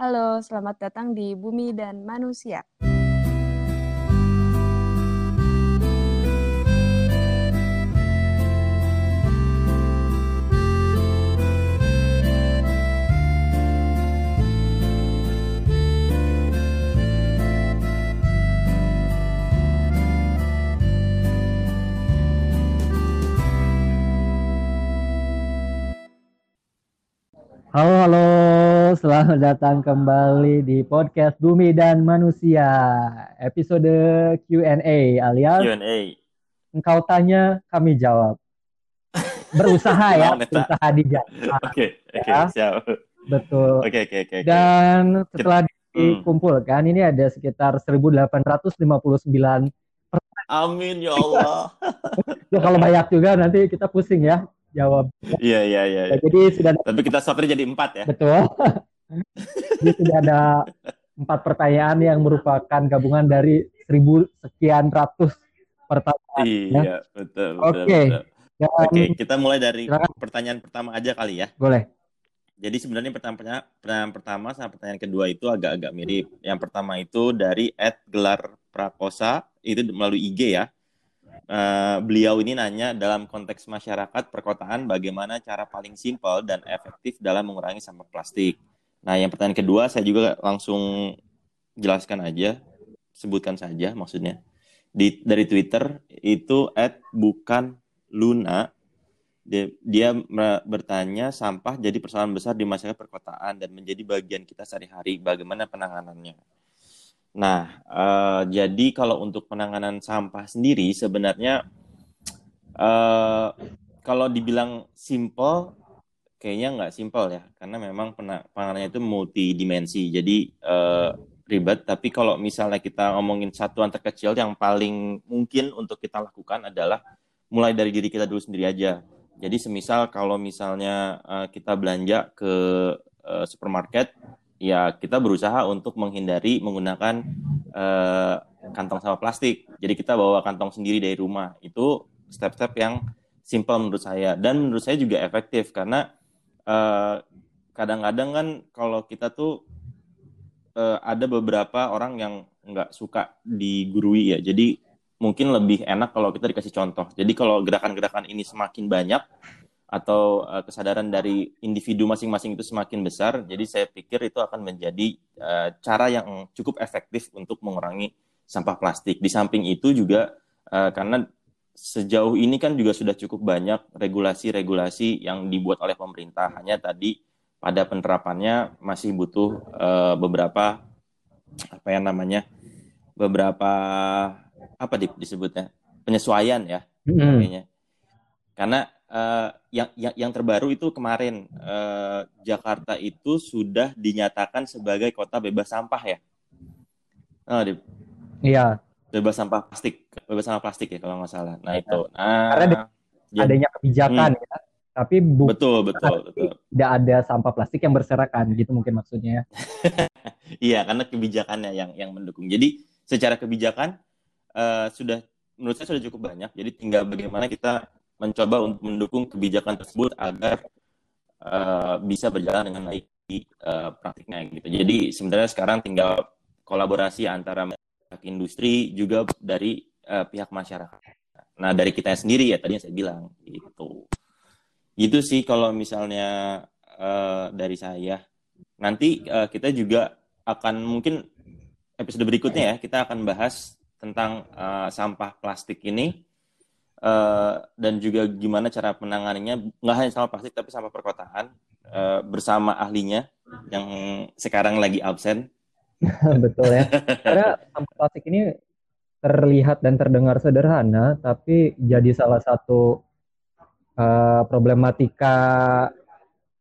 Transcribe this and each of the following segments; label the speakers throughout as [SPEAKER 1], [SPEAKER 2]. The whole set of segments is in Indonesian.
[SPEAKER 1] Halo, selamat datang di Bumi dan Manusia.
[SPEAKER 2] Halo, halo, selamat datang kembali di podcast Bumi dan Manusia, episode Q&A alias
[SPEAKER 3] Q&A.
[SPEAKER 2] engkau tanya, kami jawab. Berusaha ya, berusaha dijawab.
[SPEAKER 3] Oke, oke,
[SPEAKER 2] Ya.
[SPEAKER 3] siap.
[SPEAKER 2] Betul.
[SPEAKER 3] Oke, oke, oke. oke.
[SPEAKER 2] Dan setelah
[SPEAKER 3] Hmm.
[SPEAKER 2] dikumpulkan, ini ada sekitar 1859.
[SPEAKER 3] Amin ya Allah.
[SPEAKER 2] Ya, kalau banyak juga nanti kita pusing ya jawab.
[SPEAKER 3] Iya, iya, iya.
[SPEAKER 2] Ya,
[SPEAKER 3] iya.
[SPEAKER 2] jadi sudah
[SPEAKER 3] Tapi kita sortir jadi empat ya.
[SPEAKER 2] betul. jadi sudah ada empat pertanyaan yang merupakan gabungan dari seribu sekian ratus pertanyaan.
[SPEAKER 3] Iya, betul, betul,
[SPEAKER 2] Oke.
[SPEAKER 3] betul.
[SPEAKER 2] Dan
[SPEAKER 3] Oke, kita mulai dari
[SPEAKER 2] Silakan.
[SPEAKER 3] pertanyaan pertama aja kali ya.
[SPEAKER 2] boleh.
[SPEAKER 3] Jadi sebenarnya pertanyaan, pertanyaan pertama sama pertanyaan kedua itu agak-agak mirip. Yang pertama itu dari Ed Gelar Prakosa, itu melalui IG ya. Eh, beliau ini nanya dalam konteks masyarakat perkotaan bagaimana cara paling simpel dan efektif dalam mengurangi sampah plastik. Nah, yang pertanyaan kedua saya juga langsung jelaskan aja, sebutkan saja maksudnya. Di, dari Twitter itu Ed bukan Luna dia, dia bertanya sampah jadi persoalan besar di masyarakat perkotaan dan menjadi bagian kita sehari-hari. Bagaimana penanganannya? Nah, eh, jadi kalau untuk penanganan sampah sendiri sebenarnya eh, kalau dibilang simple, kayaknya nggak simple ya, karena memang pena- penanganannya itu multidimensi. Jadi eh, ribet. Tapi kalau misalnya kita ngomongin satuan terkecil yang paling mungkin untuk kita lakukan adalah mulai dari diri kita dulu sendiri aja. Jadi semisal kalau misalnya eh, kita belanja ke eh, supermarket, ya kita berusaha untuk menghindari menggunakan eh, kantong sampah plastik. Jadi kita bawa kantong sendiri dari rumah. Itu step-step yang simple menurut saya dan menurut saya juga efektif karena eh, kadang-kadang kan kalau kita tuh eh, ada beberapa orang yang nggak suka digurui ya. Jadi mungkin lebih enak kalau kita dikasih contoh. Jadi kalau gerakan-gerakan ini semakin banyak atau eh, kesadaran dari individu masing-masing itu semakin besar, jadi saya pikir itu akan menjadi eh, cara yang cukup efektif untuk mengurangi sampah plastik. Di samping itu juga eh, karena sejauh ini kan juga sudah cukup banyak regulasi-regulasi yang dibuat oleh pemerintah. Hanya tadi pada penerapannya masih butuh eh, beberapa apa yang namanya beberapa apa di- disebutnya penyesuaian ya kayaknya karena eh, yang, yang yang terbaru itu kemarin eh, Jakarta itu sudah dinyatakan sebagai kota bebas sampah ya. Oh,
[SPEAKER 2] Iya,
[SPEAKER 3] bebas sampah plastik bebas sampah plastik ya kalau nggak salah nah
[SPEAKER 2] Iya.
[SPEAKER 3] itu nah
[SPEAKER 2] Karena
[SPEAKER 3] jadi-
[SPEAKER 2] adanya kebijakan ya. Tapi bu-
[SPEAKER 3] betul betul betul
[SPEAKER 2] tidak ada sampah plastik yang berserakan gitu mungkin maksudnya. ya.
[SPEAKER 3] Iya, karena kebijakannya yang yang mendukung. Jadi secara kebijakan eh, sudah menurut saya sudah cukup banyak. Jadi tinggal bagaimana kita mencoba untuk mendukung kebijakan tersebut agar eh, bisa berjalan dengan baik di eh, praktiknya gitu. Jadi sebenarnya sekarang tinggal kolaborasi antara pihak industri juga dari eh, pihak masyarakat. Nah, dari kita sendiri ya tadi yang saya bilang gitu. Gitu sih kalau misalnya eh, dari saya. Nanti eh, kita juga akan mungkin episode berikutnya ya kita akan bahas tentang eh, sampah plastik ini eh, dan juga gimana cara penanganannya nggak hanya sampah plastik tapi sampah perkotaan eh, bersama ahlinya yang sekarang lagi absen.
[SPEAKER 2] Betul ya. Karena sampah plastik ini terlihat dan terdengar sederhana, tapi jadi salah satu eh, problematika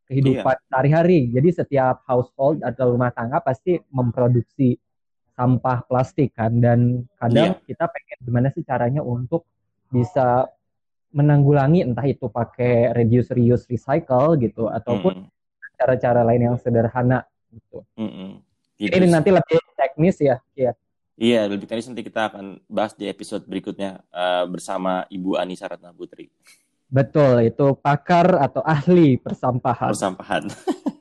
[SPEAKER 2] kehidupan sehari-hari. Jadi setiap household atau rumah tangga pasti memproduksi sampah plastik kan, dan kadang
[SPEAKER 3] Iya.
[SPEAKER 2] kita pengen gimana sih caranya untuk bisa menanggulangi entah itu pakai reduce, reuse, recycle gitu, ataupun
[SPEAKER 3] Mm-mm.
[SPEAKER 2] cara-cara lain yang sederhana gitu.
[SPEAKER 3] Mm-mm.
[SPEAKER 2] Ini
[SPEAKER 3] Gitu sih.
[SPEAKER 2] nanti lebih teknis ya, ya.
[SPEAKER 3] Iya, lebih teknis nanti kita akan bahas di episode berikutnya eh, bersama Ibu Anissa Ratna Putri.
[SPEAKER 2] Betul, itu pakar atau ahli persampahan.
[SPEAKER 3] Persampahan.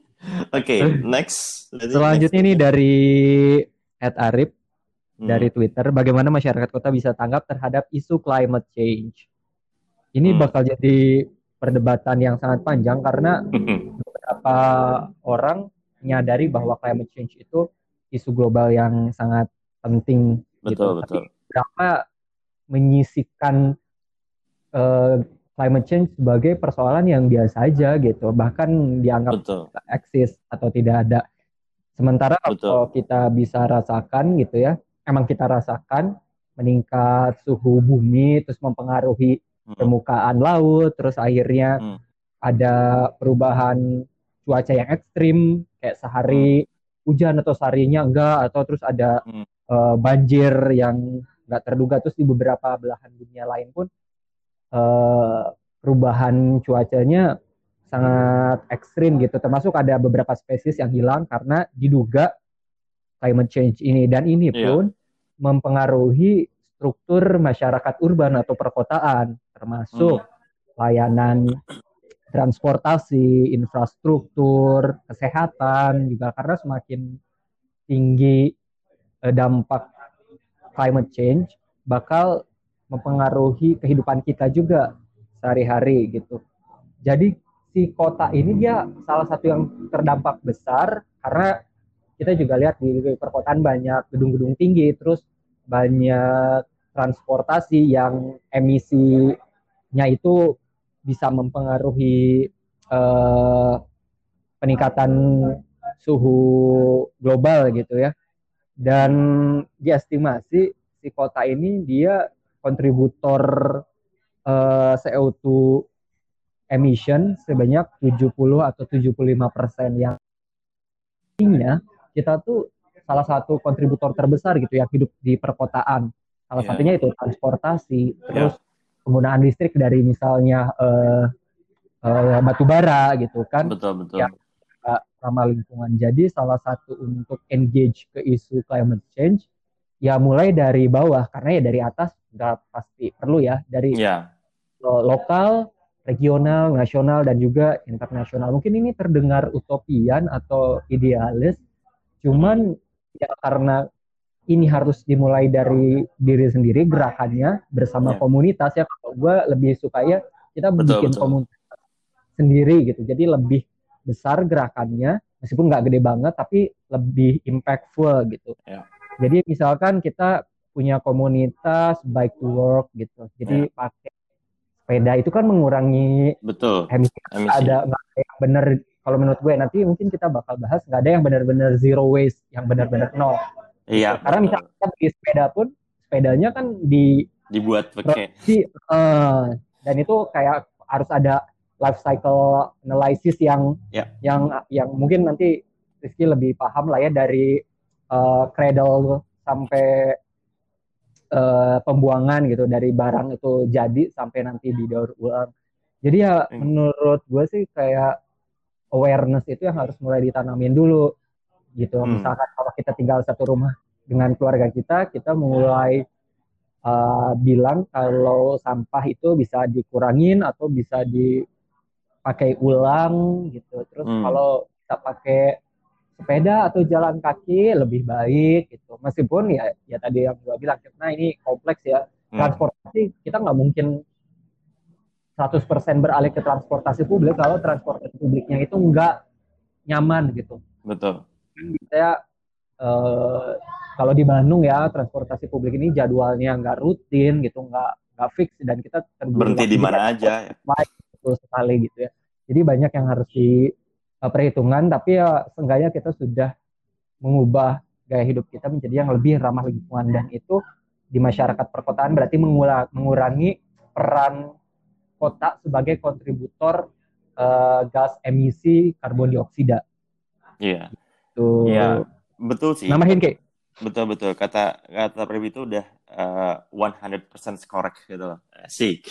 [SPEAKER 3] Oke, next. Berarti
[SPEAKER 2] Selanjutnya
[SPEAKER 3] next.
[SPEAKER 2] ini dari Ed Arif
[SPEAKER 3] Hmm.
[SPEAKER 2] dari Twitter, bagaimana masyarakat kota bisa tanggap terhadap isu climate change? Ini
[SPEAKER 3] Hmm.
[SPEAKER 2] bakal jadi perdebatan yang sangat panjang karena beberapa orang menyadari bahwa climate change itu isu global yang sangat penting gitu.
[SPEAKER 3] betul,
[SPEAKER 2] Tapi
[SPEAKER 3] betul.
[SPEAKER 2] berapa menyisikan eh, climate change sebagai persoalan yang biasa aja gitu, bahkan dianggap
[SPEAKER 3] Betul.
[SPEAKER 2] eksis atau tidak ada. Sementara
[SPEAKER 3] Betul.
[SPEAKER 2] kalau kita bisa rasakan gitu ya, emang kita rasakan meningkat suhu bumi, terus mempengaruhi
[SPEAKER 3] Hmm.
[SPEAKER 2] permukaan laut, terus akhirnya
[SPEAKER 3] Hmm.
[SPEAKER 2] ada perubahan cuaca yang ekstrim, kayak sehari hujan atau seharinya enggak, atau terus ada
[SPEAKER 3] Hmm.
[SPEAKER 2] eh, banjir yang nggak terduga, terus di beberapa belahan dunia lain pun eh, perubahan cuacanya sangat ekstrim gitu, termasuk ada beberapa spesies yang hilang karena diduga climate change ini, dan ini
[SPEAKER 3] Iya.
[SPEAKER 2] pun mempengaruhi struktur masyarakat urban atau perkotaan, termasuk layanan transportasi, infrastruktur, kesehatan juga karena semakin tinggi eh, dampak climate change bakal mempengaruhi kehidupan kita juga sehari-hari gitu. Jadi si kota ini dia salah satu yang terdampak besar karena kita juga lihat di perkotaan banyak gedung-gedung tinggi, terus banyak transportasi yang emisinya itu bisa mempengaruhi eh, peningkatan suhu global gitu ya. Dan diestimasi si kota ini dia kontributor eh, CO2 emission sebanyak 70 atau 75 persen yang artinya kita tuh salah satu kontributor terbesar gitu yang hidup di perkotaan. Salah
[SPEAKER 3] Iya.
[SPEAKER 2] satunya itu transportasi, terus penggunaan listrik dari misalnya eh, eh, batu bara gitu kan
[SPEAKER 3] Betul, betul.
[SPEAKER 2] Ya. ramah lingkungan. Jadi salah satu untuk engage ke isu climate change ya mulai dari bawah karena ya dari atas nggak pasti perlu ya dari lo- lokal, regional, nasional dan juga internasional. Mungkin ini terdengar utopian atau idealis, cuman ya karena ini harus dimulai dari diri sendiri gerakannya bersama
[SPEAKER 3] Ya.
[SPEAKER 2] komunitas ya. Kalau gue lebih suka ya kita
[SPEAKER 3] Betul,
[SPEAKER 2] bikin
[SPEAKER 3] betul.
[SPEAKER 2] komunitas sendiri gitu. Jadi lebih besar gerakannya, meskipun nggak gede banget, tapi lebih impactful gitu.
[SPEAKER 3] Ya.
[SPEAKER 2] Jadi misalkan kita punya komunitas bike to work gitu. Jadi
[SPEAKER 3] Ya.
[SPEAKER 2] pakai sepeda itu kan mengurangi
[SPEAKER 3] Betul.
[SPEAKER 2] emisi.
[SPEAKER 3] Emisi.
[SPEAKER 2] Ada nggak ada yang benar kalau menurut gue nanti mungkin kita bakal bahas nggak ada yang benar-benar zero waste, yang benar-benar nol.
[SPEAKER 3] Iya,
[SPEAKER 2] Karena
[SPEAKER 3] betul.
[SPEAKER 2] misalnya kita beli sepeda pun sepedanya kan di
[SPEAKER 3] dibuat pakai
[SPEAKER 2] si eh, dan itu kayak harus ada life cycle analysis yang
[SPEAKER 3] Ya.
[SPEAKER 2] yang yang mungkin nanti Rizky lebih paham lah ya dari eh, cradle sampai eh, pembuangan gitu dari barang itu jadi sampai nanti didaur ulang. Jadi ya
[SPEAKER 3] Hmm.
[SPEAKER 2] menurut gue sih kayak awareness itu yang harus mulai ditanamin dulu gitu.
[SPEAKER 3] Hmm.
[SPEAKER 2] Misalkan kalau kita tinggal satu rumah dengan keluarga kita, kita mulai uh, bilang kalau sampah itu bisa dikurangin atau bisa dipakai ulang gitu. Terus
[SPEAKER 3] Hmm.
[SPEAKER 2] kalau kita pakai sepeda atau jalan kaki lebih baik gitu. Meskipun ya ya tadi yang gua bilang karena ini kompleks ya.
[SPEAKER 3] Hmm.
[SPEAKER 2] Transportasi kita nggak mungkin 100% beralih ke transportasi publik kalau transportasi publiknya itu nggak nyaman gitu
[SPEAKER 3] betul.
[SPEAKER 2] saya eh, kalau di Bandung ya transportasi publik ini jadwalnya nggak rutin gitu nggak nggak fix dan kita
[SPEAKER 3] Berhenti di mana aja ya.
[SPEAKER 2] betul sekali gitu ya jadi banyak yang harus di eh, perhitungan tapi ya seenggaknya kita sudah mengubah gaya hidup kita menjadi yang lebih ramah lingkungan dan itu di masyarakat perkotaan berarti mengura- mengurangi peran kota sebagai kontributor eh, gas emisi karbon dioksida
[SPEAKER 3] Iya.
[SPEAKER 2] tuh
[SPEAKER 3] Iya. Betul sih.
[SPEAKER 2] namahin kayak
[SPEAKER 3] Betul betul kata kata Prib itu udah eh, 100% correct gitu loh. Asik.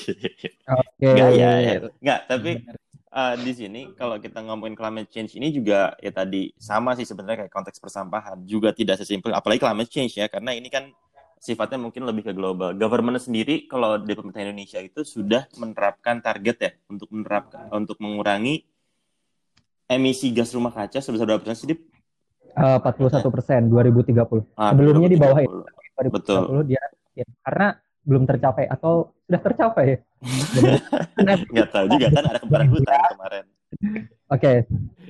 [SPEAKER 2] Oke.
[SPEAKER 3] Enggak ya, ya. Enggak, tapi eh, di sini kalau kita ngomongin climate change ini juga ya tadi sama sih sebenarnya kayak konteks persampahan juga tidak sesimpel apalagi climate change ya karena ini kan sifatnya mungkin lebih ke global. Government sendiri kalau di pemerintah Indonesia itu sudah menerapkan target ya untuk menerapkan untuk mengurangi emisi gas rumah kaca sebesar berapa persen sih,
[SPEAKER 2] Eh, 41 persen 2030.
[SPEAKER 3] Ah,
[SPEAKER 2] Sebelumnya di bawah
[SPEAKER 3] 2030.
[SPEAKER 2] 2030
[SPEAKER 3] Betul.
[SPEAKER 2] dia ya, karena belum tercapai atau sudah tercapai. Benar.
[SPEAKER 3] Nggak tahu juga kan ada kebakaran hutan kemarin.
[SPEAKER 2] Oke,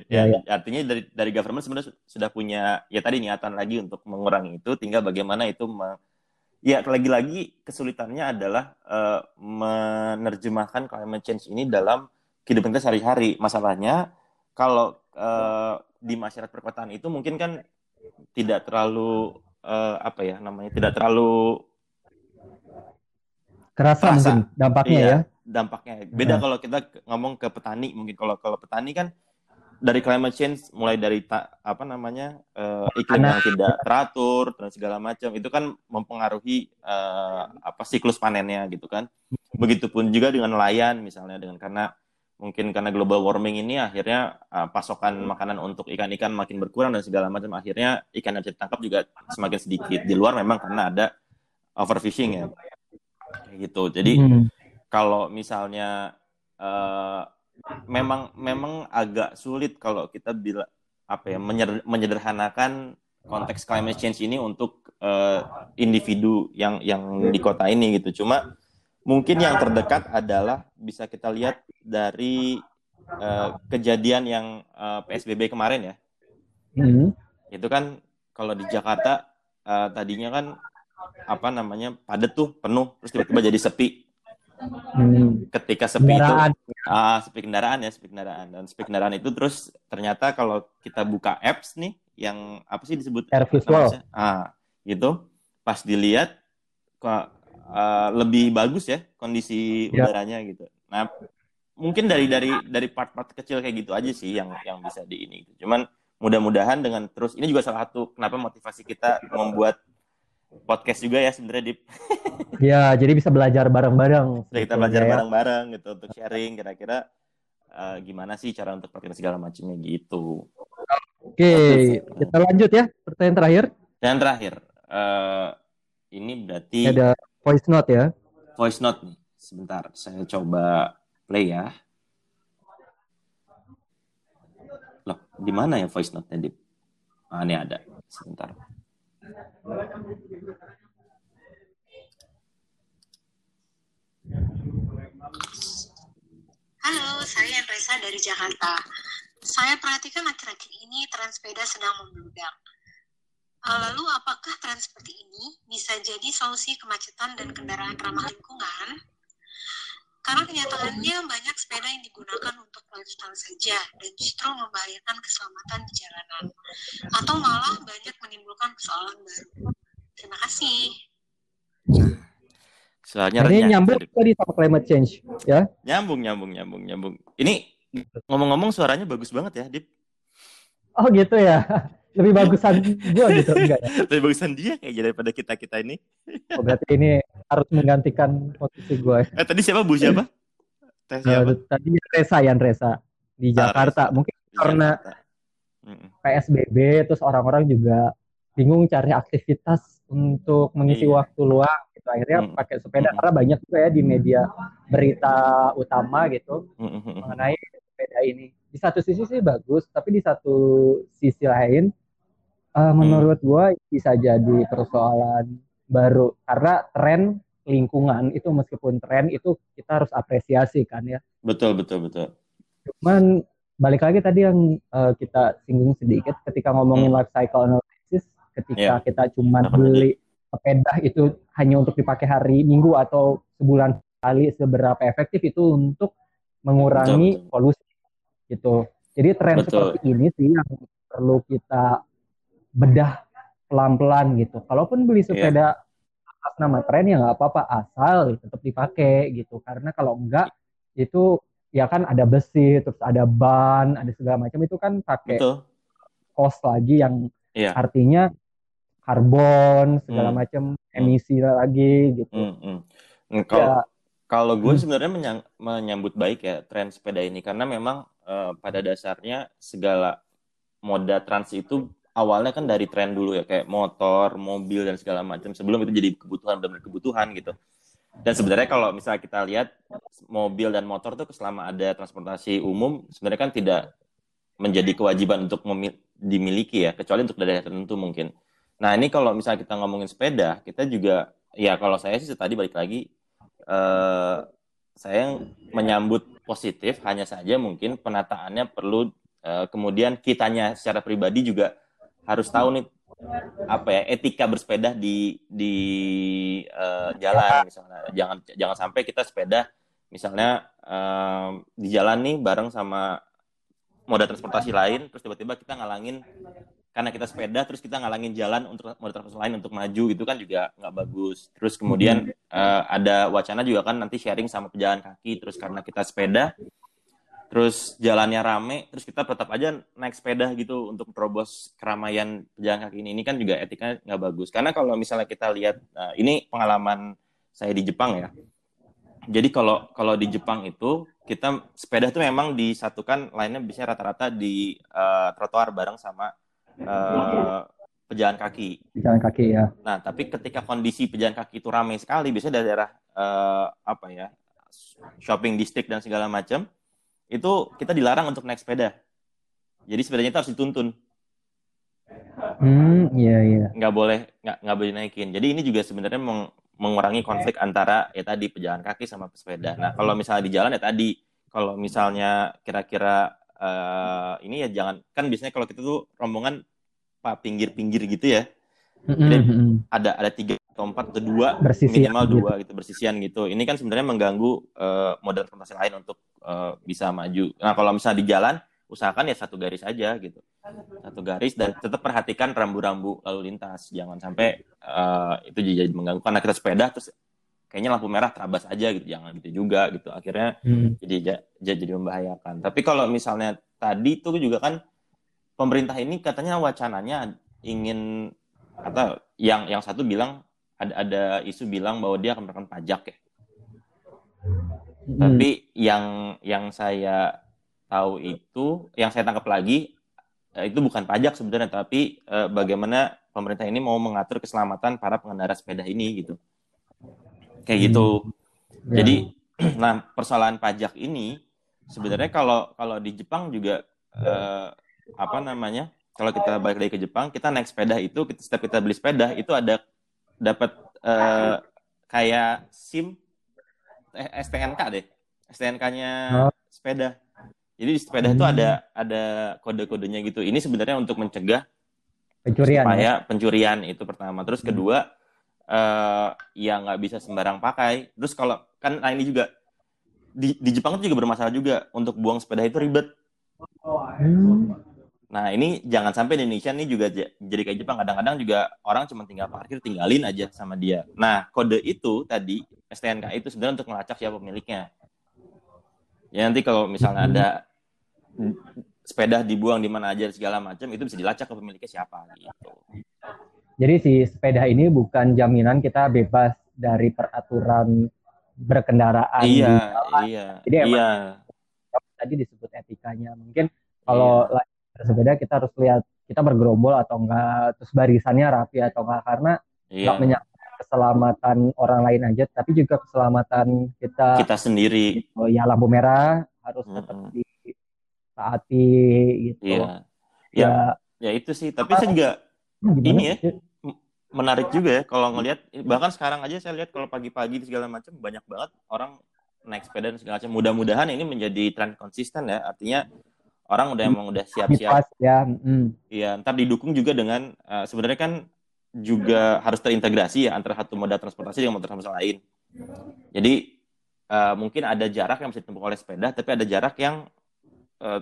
[SPEAKER 3] Ya,
[SPEAKER 2] Ya,
[SPEAKER 3] artinya dari dari government sebenarnya su- sudah punya ya tadi niatan lagi untuk mengurangi itu, tinggal bagaimana itu ya lagi-lagi kesulitannya adalah eh, menerjemahkan climate change ini dalam kehidupan kita sehari-hari. Masalahnya kalau eh, di masyarakat perkotaan itu mungkin kan tidak terlalu eh, apa ya namanya tidak terlalu
[SPEAKER 2] kerasa
[SPEAKER 3] Terasa.
[SPEAKER 2] mungkin dampaknya
[SPEAKER 3] Iya.
[SPEAKER 2] ya.
[SPEAKER 3] dampaknya. Beda
[SPEAKER 2] Hmm.
[SPEAKER 3] kalau kita ngomong ke petani, mungkin kalau kalau petani kan dari climate change mulai dari ta- apa namanya eh, iklim yang tidak teratur dan segala macam itu kan mempengaruhi eh, apa siklus panennya gitu kan. Begitupun juga dengan nelayan misalnya dengan karena mungkin karena global warming ini akhirnya eh, pasokan makanan untuk ikan-ikan makin berkurang dan segala macam akhirnya ikan yang bisa ditangkap juga semakin sedikit. Di luar memang karena ada overfishing ya. Kayak gitu. Jadi
[SPEAKER 2] Hmm.
[SPEAKER 3] kalau misalnya eh, memang memang agak sulit kalau kita bila apa ya menyer- menyederhanakan konteks climate change ini untuk eh, individu yang yang di kota ini gitu. Cuma mungkin yang terdekat adalah bisa kita lihat dari eh, kejadian yang eh, PSBB kemarin ya.
[SPEAKER 2] Hmm.
[SPEAKER 3] Itu kan kalau di Jakarta eh, tadinya kan apa namanya padat tuh penuh terus tiba-tiba jadi sepi
[SPEAKER 2] Hmm.
[SPEAKER 3] ketika sepi
[SPEAKER 2] Kendaraan.
[SPEAKER 3] itu ah sepi kendaraan ya sepi kendaraan dan sepi kendaraan itu terus ternyata kalau kita buka apps nih yang apa sih disebut
[SPEAKER 2] Air visual.
[SPEAKER 3] ah gitu pas dilihat ah, lebih bagus ya kondisi
[SPEAKER 2] Ya.
[SPEAKER 3] udaranya gitu nah mungkin dari dari dari part-part kecil kayak gitu aja sih yang yang bisa di ini cuman mudah-mudahan dengan terus ini juga salah satu kenapa motivasi kita membuat podcast juga ya sebenarnya Dip
[SPEAKER 2] Ya, jadi bisa belajar bareng-bareng.
[SPEAKER 3] Sudah kita belajar
[SPEAKER 2] ya.
[SPEAKER 3] bareng-bareng gitu untuk sharing kira-kira eh, gimana sih cara untuk praktek segala macamnya gitu.
[SPEAKER 2] Oke, kita lanjut ya. Pertanyaan terakhir.
[SPEAKER 3] Dan terakhir, eh, ini berarti
[SPEAKER 2] Ada voice note ya.
[SPEAKER 3] voice note nih. Sebentar, saya coba play ya. Loh, di mana ya voice note-nya, Dip? Ah, ini ada. Sebentar.
[SPEAKER 4] Halo, saya Reza dari Jakarta. Saya perhatikan akhir-akhir ini tren sepeda sedang membludak. Eh, Lalu apakah tren seperti ini bisa jadi solusi kemacetan dan kendaraan ramah lingkungan? Karena kenyataannya banyak sepeda yang digunakan untuk lifestyle saja dan justru membahayakan keselamatan di jalanan. Atau malah banyak menimbulkan persoalan baru. Terima kasih.
[SPEAKER 3] Soalnya
[SPEAKER 2] Nah, ini nyambung tadi sama climate change ya.
[SPEAKER 3] nyambung, nyambung, nyambung, nyambung. Ini ngomong-ngomong suaranya bagus banget ya, Dip.
[SPEAKER 2] Oh gitu ya. Lebih bagusan gua gitu enggak ya?
[SPEAKER 3] Lebih bagusan dia kayaknya daripada kita-kita ini.
[SPEAKER 2] Oh, berarti ini harus menggantikan posisi gue.
[SPEAKER 3] Eh tadi siapa Bu siapa? Teh
[SPEAKER 2] Eh,
[SPEAKER 3] siapa?
[SPEAKER 2] tadi Resa Yan Resa di
[SPEAKER 3] Ah,
[SPEAKER 2] Jakarta.
[SPEAKER 3] Reza.
[SPEAKER 2] Mungkin
[SPEAKER 3] Di
[SPEAKER 2] karena
[SPEAKER 3] Jakarta.
[SPEAKER 2] PSBB terus orang-orang juga bingung cari aktivitas untuk mengisi
[SPEAKER 3] Iya.
[SPEAKER 2] waktu luang gitu. Akhirnya
[SPEAKER 3] Hmm.
[SPEAKER 2] pakai sepeda karena banyak juga ya di media berita utama gitu
[SPEAKER 3] Mm-mm.
[SPEAKER 2] mengenai sepeda ini. Di satu sisi sih bagus, tapi di satu sisi lain eh, menurut gua bisa jadi persoalan baru karena tren lingkungan itu meskipun tren itu kita harus apresiasi kan ya.
[SPEAKER 3] Betul, betul, betul.
[SPEAKER 2] Cuman balik lagi tadi yang eh, kita singgung sedikit ketika ngomongin
[SPEAKER 3] Hmm.
[SPEAKER 2] life cycle analysis, ketika
[SPEAKER 3] Iya.
[SPEAKER 2] kita cuma
[SPEAKER 3] Apa
[SPEAKER 2] beli sepeda itu hanya untuk dipakai hari Minggu atau sebulan kali seberapa efektif itu untuk mengurangi
[SPEAKER 3] Betul, betul.
[SPEAKER 2] polusi gitu. Jadi tren
[SPEAKER 3] Betul.
[SPEAKER 2] seperti ini sih yang perlu kita bedah pelan-pelan gitu. Kalaupun beli
[SPEAKER 3] Iya.
[SPEAKER 2] sepeda atas nama tren ya nggak apa-apa asal tetap dipakai gitu. Karena kalau enggak itu ya kan ada besi, terus ada ban, ada segala macam itu kan pakai
[SPEAKER 3] Betul.
[SPEAKER 2] cost lagi yang
[SPEAKER 3] Iya.
[SPEAKER 2] artinya karbon segala
[SPEAKER 3] Hmm.
[SPEAKER 2] macam emisi lagi gitu.
[SPEAKER 3] Mm-mm. Mm, Kalau
[SPEAKER 2] Ya,
[SPEAKER 3] kalau gue
[SPEAKER 2] Hmm.
[SPEAKER 3] sebenarnya menyang- menyambut baik ya tren sepeda ini karena memang eh, pada dasarnya segala moda trans itu awalnya kan dari tren dulu ya kayak motor, mobil dan segala macam sebelum itu jadi kebutuhan dan kebutuhan gitu. Dan sebenarnya kalau misalnya kita lihat mobil dan motor tuh selama ada transportasi umum sebenarnya kan tidak menjadi kewajiban untuk dimiliki ya, kecuali untuk daerah tertentu mungkin. Nah ini kalau misalnya kita ngomongin sepeda, kita juga ya kalau saya sih tadi balik lagi, eh, saya menyambut positif, hanya saja mungkin penataannya perlu eh, kemudian kitanya secara pribadi juga harus tahu nih apa ya etika bersepeda di di eh, jalan misalnya. Jangan jangan sampai kita sepeda misalnya eh, di jalan nih bareng sama moda transportasi lain terus tiba-tiba kita ngalangin karena kita sepeda terus kita ngalangin jalan untuk moda transportasi lain untuk maju itu kan juga nggak bagus. Terus kemudian eh, ada wacana juga kan nanti sharing sama pejalan kaki terus karena kita sepeda terus jalannya rame terus kita tetap aja naik sepeda gitu untuk terobos keramaian pejalan kaki ini. Ini kan juga etikanya nggak bagus. Karena kalau misalnya kita lihat nah, ini pengalaman saya di Jepang ya. Jadi kalau kalau di Jepang itu kita sepeda tuh memang disatukan lainnya biasanya rata-rata di eh, trotoar bareng sama eh, pejalan kaki.
[SPEAKER 2] Jalan kaki ya.
[SPEAKER 3] Nah, tapi ketika kondisi pejalan kaki itu ramai sekali, biasanya dari daerah eh, apa ya, shopping district dan segala macam, itu kita dilarang untuk naik sepeda. Jadi sepedanya itu harus dituntun,
[SPEAKER 2] Hmm, iya iya.
[SPEAKER 3] nggak boleh nggak nggak boleh naikin. Jadi ini juga sebenarnya meng- mengurangi konflik antara ya tadi pejalan kaki sama pesepeda. Nah, kalau misalnya di jalan ya tadi, kalau misalnya kira-kira eh, ini ya jangan kan biasanya kalau kita tuh rombongan pak pinggir-pinggir gitu ya.
[SPEAKER 2] Mm-mm.
[SPEAKER 3] ada ada tiga atau empat atau dua
[SPEAKER 2] Bersisian
[SPEAKER 3] minimal
[SPEAKER 2] gitu.
[SPEAKER 3] dua gitu bersisian gitu ini kan sebenarnya mengganggu eh, moda transportasi lain untuk eh, bisa maju nah kalau misalnya di jalan usahakan ya satu garis aja gitu satu garis dan tetap perhatikan rambu-rambu lalu lintas jangan sampai eh, itu jadi mengganggu karena kita sepeda terus kayaknya lampu merah terabas aja gitu jangan gitu juga gitu akhirnya
[SPEAKER 2] Hmm.
[SPEAKER 3] jadi ja- ja- jadi membahayakan. Tapi kalau misalnya tadi tuh juga kan pemerintah ini katanya wacananya ingin atau yang yang satu bilang ada ada isu bilang bahwa dia akan menekan pajak ya.
[SPEAKER 2] Mm.
[SPEAKER 3] Tapi yang yang saya tahu itu yang saya tangkap lagi eh, itu bukan pajak sebenarnya tapi eh, bagaimana pemerintah ini mau mengatur keselamatan para pengendara sepeda ini gitu. Kayak gitu.
[SPEAKER 2] Ya.
[SPEAKER 3] Jadi, nah persoalan pajak ini sebenarnya kalau kalau di Jepang juga eh, apa namanya? Kalau kita balik lagi ke Jepang, kita naik sepeda itu, kita, setiap kita beli sepeda itu ada dapat eh, kayak SIM, STNK deh, STNK-nya
[SPEAKER 2] Oh.
[SPEAKER 3] sepeda. Jadi di sepeda itu
[SPEAKER 2] Hmm.
[SPEAKER 3] ada ada kode-kodenya gitu. Ini sebenarnya untuk mencegah
[SPEAKER 2] pencurian ya.
[SPEAKER 3] supaya pencurian itu pertama. Terus
[SPEAKER 2] Hmm.
[SPEAKER 3] kedua eh ya nggak bisa sembarang pakai. Terus kalau kan nah ini juga di di Jepang itu juga bermasalah juga untuk buang sepeda itu ribet.
[SPEAKER 2] Hmm.
[SPEAKER 3] Nah ini jangan sampai di Indonesia nih juga jadi kayak Jepang. Kadang-kadang juga orang cuma tinggal parkir tinggalin aja sama dia. Nah kode itu tadi STNK itu sebenarnya untuk melacak siapa pemiliknya. Ya nanti kalau misalnya ada sepeda dibuang di mana aja segala macam itu bisa dilacak ke pemiliknya siapa gitu.
[SPEAKER 2] Jadi si sepeda ini bukan jaminan kita bebas dari peraturan berkendaraan.
[SPEAKER 3] Iya, iya,
[SPEAKER 2] Jadi emang-
[SPEAKER 3] iya,
[SPEAKER 2] Tadi disebut etikanya. Mungkin kalau lagi bersepeda kita harus lihat kita bergerombol atau enggak, terus barisannya rapi atau enggak karena
[SPEAKER 3] iya.
[SPEAKER 2] nggak menyangkut keselamatan orang lain aja, tapi juga keselamatan kita.
[SPEAKER 3] Kita sendiri,
[SPEAKER 2] Oh, ya lampu merah harus tetap
[SPEAKER 3] Mm-mm.
[SPEAKER 2] ditaati gitu.
[SPEAKER 3] iya,
[SPEAKER 2] Ya,
[SPEAKER 3] ya, ya itu sih. Tapi saya juga
[SPEAKER 2] gimana?
[SPEAKER 3] ini ya. menarik juga ya kalau ngelihat bahkan sekarang aja saya lihat kalau pagi-pagi segala macam banyak banget orang naik sepeda dan segala macam. Mudah-mudahan ini menjadi tren konsisten ya. Artinya orang udah emang udah siap-siap.
[SPEAKER 2] Ya, mm.
[SPEAKER 3] Iya, ntar didukung juga dengan eh, sebenarnya kan juga harus terintegrasi ya antara satu moda transportasi dengan moda transportasi lain. Jadi eh, mungkin ada jarak yang bisa ditempuh oleh sepeda, tapi ada jarak yang eh,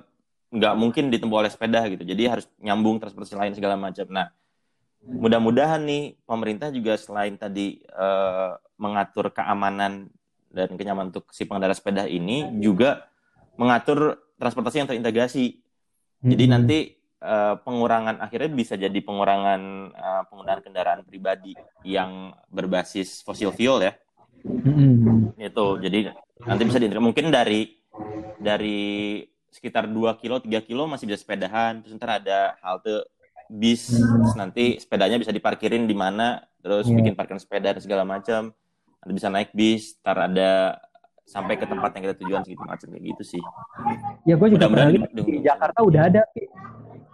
[SPEAKER 3] nggak mungkin ditempuh oleh sepeda gitu. Jadi harus nyambung transportasi lain segala macam. Nah, mudah-mudahan nih pemerintah juga selain tadi eh, mengatur keamanan dan kenyamanan untuk si pengendara sepeda ini juga mengatur transportasi yang terintegrasi. Jadi
[SPEAKER 2] Mm.
[SPEAKER 3] nanti eh, pengurangan akhirnya bisa jadi pengurangan eh, penggunaan kendaraan pribadi yang berbasis fosil fuel ya.
[SPEAKER 2] Mm-mm.
[SPEAKER 3] Itu. Jadi nanti bisa diintegrasi mungkin dari dari sekitar 2 kilo, 3 kilo masih bisa sepedahan, terus ntar ada halte bis,
[SPEAKER 2] Hmm.
[SPEAKER 3] terus nanti sepedanya bisa diparkirin di mana, terus
[SPEAKER 2] Iya.
[SPEAKER 3] bikin parkiran sepeda dan segala macam. Nanti bisa naik bis, ntar ada sampai ke tempat yang kita tujuan segitu macet kayak gitu sih.
[SPEAKER 2] Ya gue juga pernah
[SPEAKER 3] Mudah-mudahan
[SPEAKER 2] lihat
[SPEAKER 3] di-
[SPEAKER 2] di Jakarta udah ada.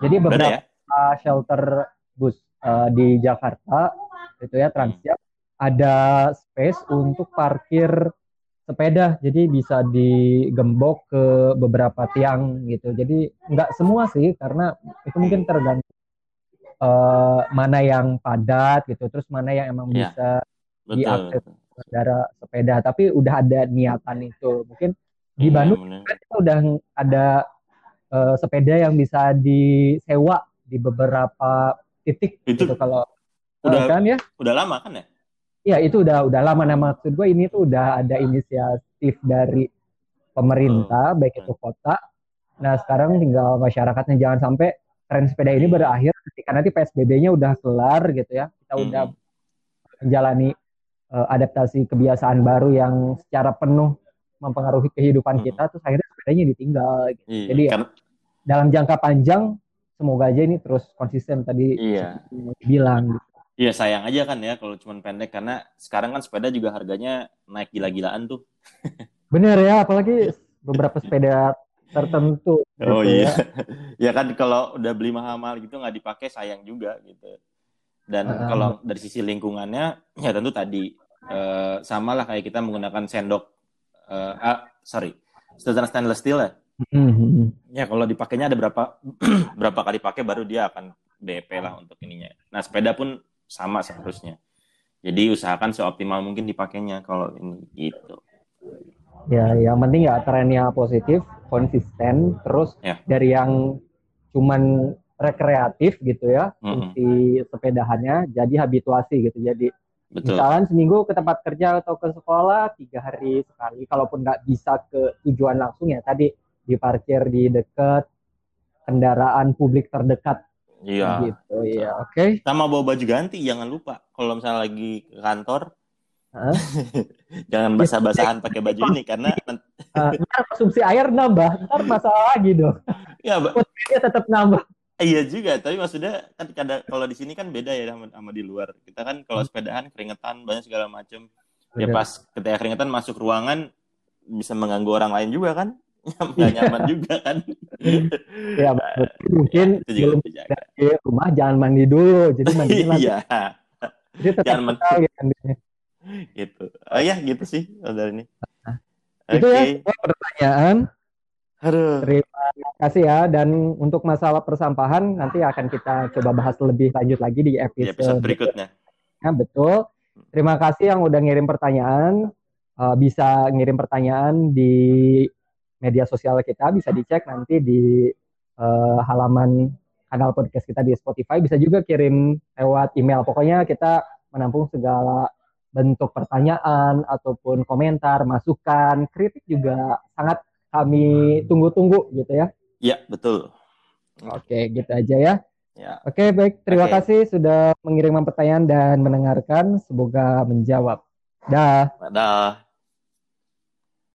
[SPEAKER 2] Jadi
[SPEAKER 3] ada
[SPEAKER 2] beberapa
[SPEAKER 3] ya?
[SPEAKER 2] shelter bus uh, di Jakarta itu ya Transjak ada space untuk parkir sepeda. Jadi bisa digembok ke beberapa tiang gitu. Jadi nggak semua sih karena itu mungkin tergantung uh, mana yang padat gitu, terus mana yang emang
[SPEAKER 3] Iya.
[SPEAKER 2] bisa
[SPEAKER 3] Betul.
[SPEAKER 2] diakses pengendara sepeda. Tapi udah ada niatan itu. Mungkin di
[SPEAKER 3] Iya,
[SPEAKER 2] Bandung
[SPEAKER 3] bener.
[SPEAKER 2] kan kita udah ada eh, sepeda yang bisa disewa di beberapa titik
[SPEAKER 3] Itu
[SPEAKER 2] gitu kalau
[SPEAKER 3] udah-
[SPEAKER 2] eh, kan ya
[SPEAKER 3] udah lama kan ya?
[SPEAKER 2] ya itu udah udah lama nah maksud gue ini tuh udah ada inisiatif dari pemerintah baik itu kota nah sekarang tinggal masyarakatnya jangan sampai tren sepeda ini berakhir ketika nanti PSBB-nya udah kelar gitu ya kita udah
[SPEAKER 3] Hmm.
[SPEAKER 2] menjalani eh, adaptasi kebiasaan baru yang secara penuh mempengaruhi kehidupan
[SPEAKER 3] Hmm.
[SPEAKER 2] kita terus akhirnya sepedanya ditinggal gitu.
[SPEAKER 3] Iya,
[SPEAKER 2] Jadi ya,
[SPEAKER 3] karena
[SPEAKER 2] dalam jangka panjang semoga aja ini terus konsisten tadi
[SPEAKER 3] iya.
[SPEAKER 2] bilang gitu.
[SPEAKER 3] Iya sayang aja kan ya kalau cuma pendek karena sekarang kan sepeda juga harganya naik gila-gilaan tuh.
[SPEAKER 2] Bener ya, apalagi beberapa sepeda tertentu.
[SPEAKER 3] Oh
[SPEAKER 2] gitu
[SPEAKER 3] iya.
[SPEAKER 2] ya.
[SPEAKER 3] ya kan kalau udah beli mahal-mahal gitu nggak dipakai sayang juga gitu. Dan
[SPEAKER 2] Ah.
[SPEAKER 3] kalau dari sisi lingkungannya ya tentu tadi eh, sama lah kayak kita menggunakan sendok eh, ah, sorry sedotan stainless steel ya.
[SPEAKER 2] Mhm.
[SPEAKER 3] Ya kalau dipakainya ada berapa berapa kali pakai baru dia akan DP lah untuk ininya. Nah sepeda pun sama seharusnya. Jadi usahakan seoptimal mungkin dipakainya kalau ini gitu.
[SPEAKER 2] Ya, yang penting ya trennya positif, konsisten, terus
[SPEAKER 3] Ya.
[SPEAKER 2] dari yang cuman rekreatif gitu ya,
[SPEAKER 3] Mm-mm.
[SPEAKER 2] fungsi sepedahannya jadi habituasi gitu. Jadi
[SPEAKER 3] Betul.
[SPEAKER 2] misalkan seminggu ke tempat kerja atau ke sekolah tiga hari sekali, kalaupun nggak bisa ke tujuan langsung ya tadi diparkir di dekat kendaraan publik terdekat
[SPEAKER 3] Iya.
[SPEAKER 2] gitu ya. Oke.
[SPEAKER 3] Sama bawa baju ganti jangan lupa. Kalau misalnya lagi ke kantor
[SPEAKER 2] Hah?
[SPEAKER 3] jangan basah-basahan pakai baju ini karena
[SPEAKER 2] Eh, ntar konsumsi air nambah, ntar masalah lagi dong.
[SPEAKER 3] ya Mbak,
[SPEAKER 2] Dia tetap nambah.
[SPEAKER 3] Iya juga tapi maksudnya kan kadang kalau di sini kan beda ya sama, sama di luar. Kita kan kalau sepedahan keringetan banyak segala macam. Ya pas ketika keringetan masuk ruangan bisa mengganggu orang lain juga kan. Nggak nyaman juga kan.
[SPEAKER 2] Ya, betul. mungkin
[SPEAKER 3] itu juga dijaga.
[SPEAKER 2] di rumah jangan mandi dulu, jadi mandi nanti.
[SPEAKER 3] Iya,
[SPEAKER 2] Jadi tetap
[SPEAKER 3] Jangan mandi.
[SPEAKER 2] gitu
[SPEAKER 3] gitu. Oh ya, gitu sih dari ini.
[SPEAKER 2] Itu ya pertanyaan.
[SPEAKER 3] Aduh.
[SPEAKER 2] Terima kasih ya. Dan untuk masalah persampahan nanti akan kita coba bahas lebih lanjut lagi di
[SPEAKER 3] Di
[SPEAKER 2] episode,
[SPEAKER 3] episode berikutnya.
[SPEAKER 2] berikutnya. Betul. Terima kasih yang udah ngirim pertanyaan. Eh, bisa ngirim pertanyaan di media sosial kita, bisa dicek nanti di eh, halaman kanal podcast kita di Spotify. Bisa juga kirim lewat email. Pokoknya kita menampung segala bentuk pertanyaan ataupun komentar, masukan, kritik juga sangat kami tunggu-tunggu gitu ya.
[SPEAKER 3] Iya, betul.
[SPEAKER 2] Oke, gitu aja ya.
[SPEAKER 3] Ya.
[SPEAKER 2] Oke, baik. Terima
[SPEAKER 3] Oke.
[SPEAKER 2] kasih sudah mengirimkan pertanyaan dan mendengarkan. Semoga menjawab. Dah.
[SPEAKER 3] Dadah.